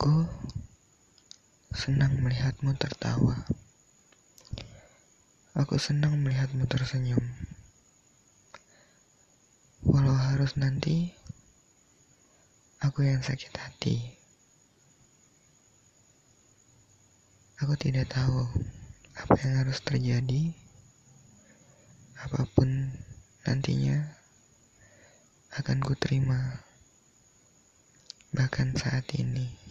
Aku senang melihatmu tertawa. Aku senang melihatmu tersenyum. Walau harus nanti aku yang sakit hati. Aku tidak tahu apa yang harus terjadi. Apa pun nantinya akan kuterima. Bahkan saat ini.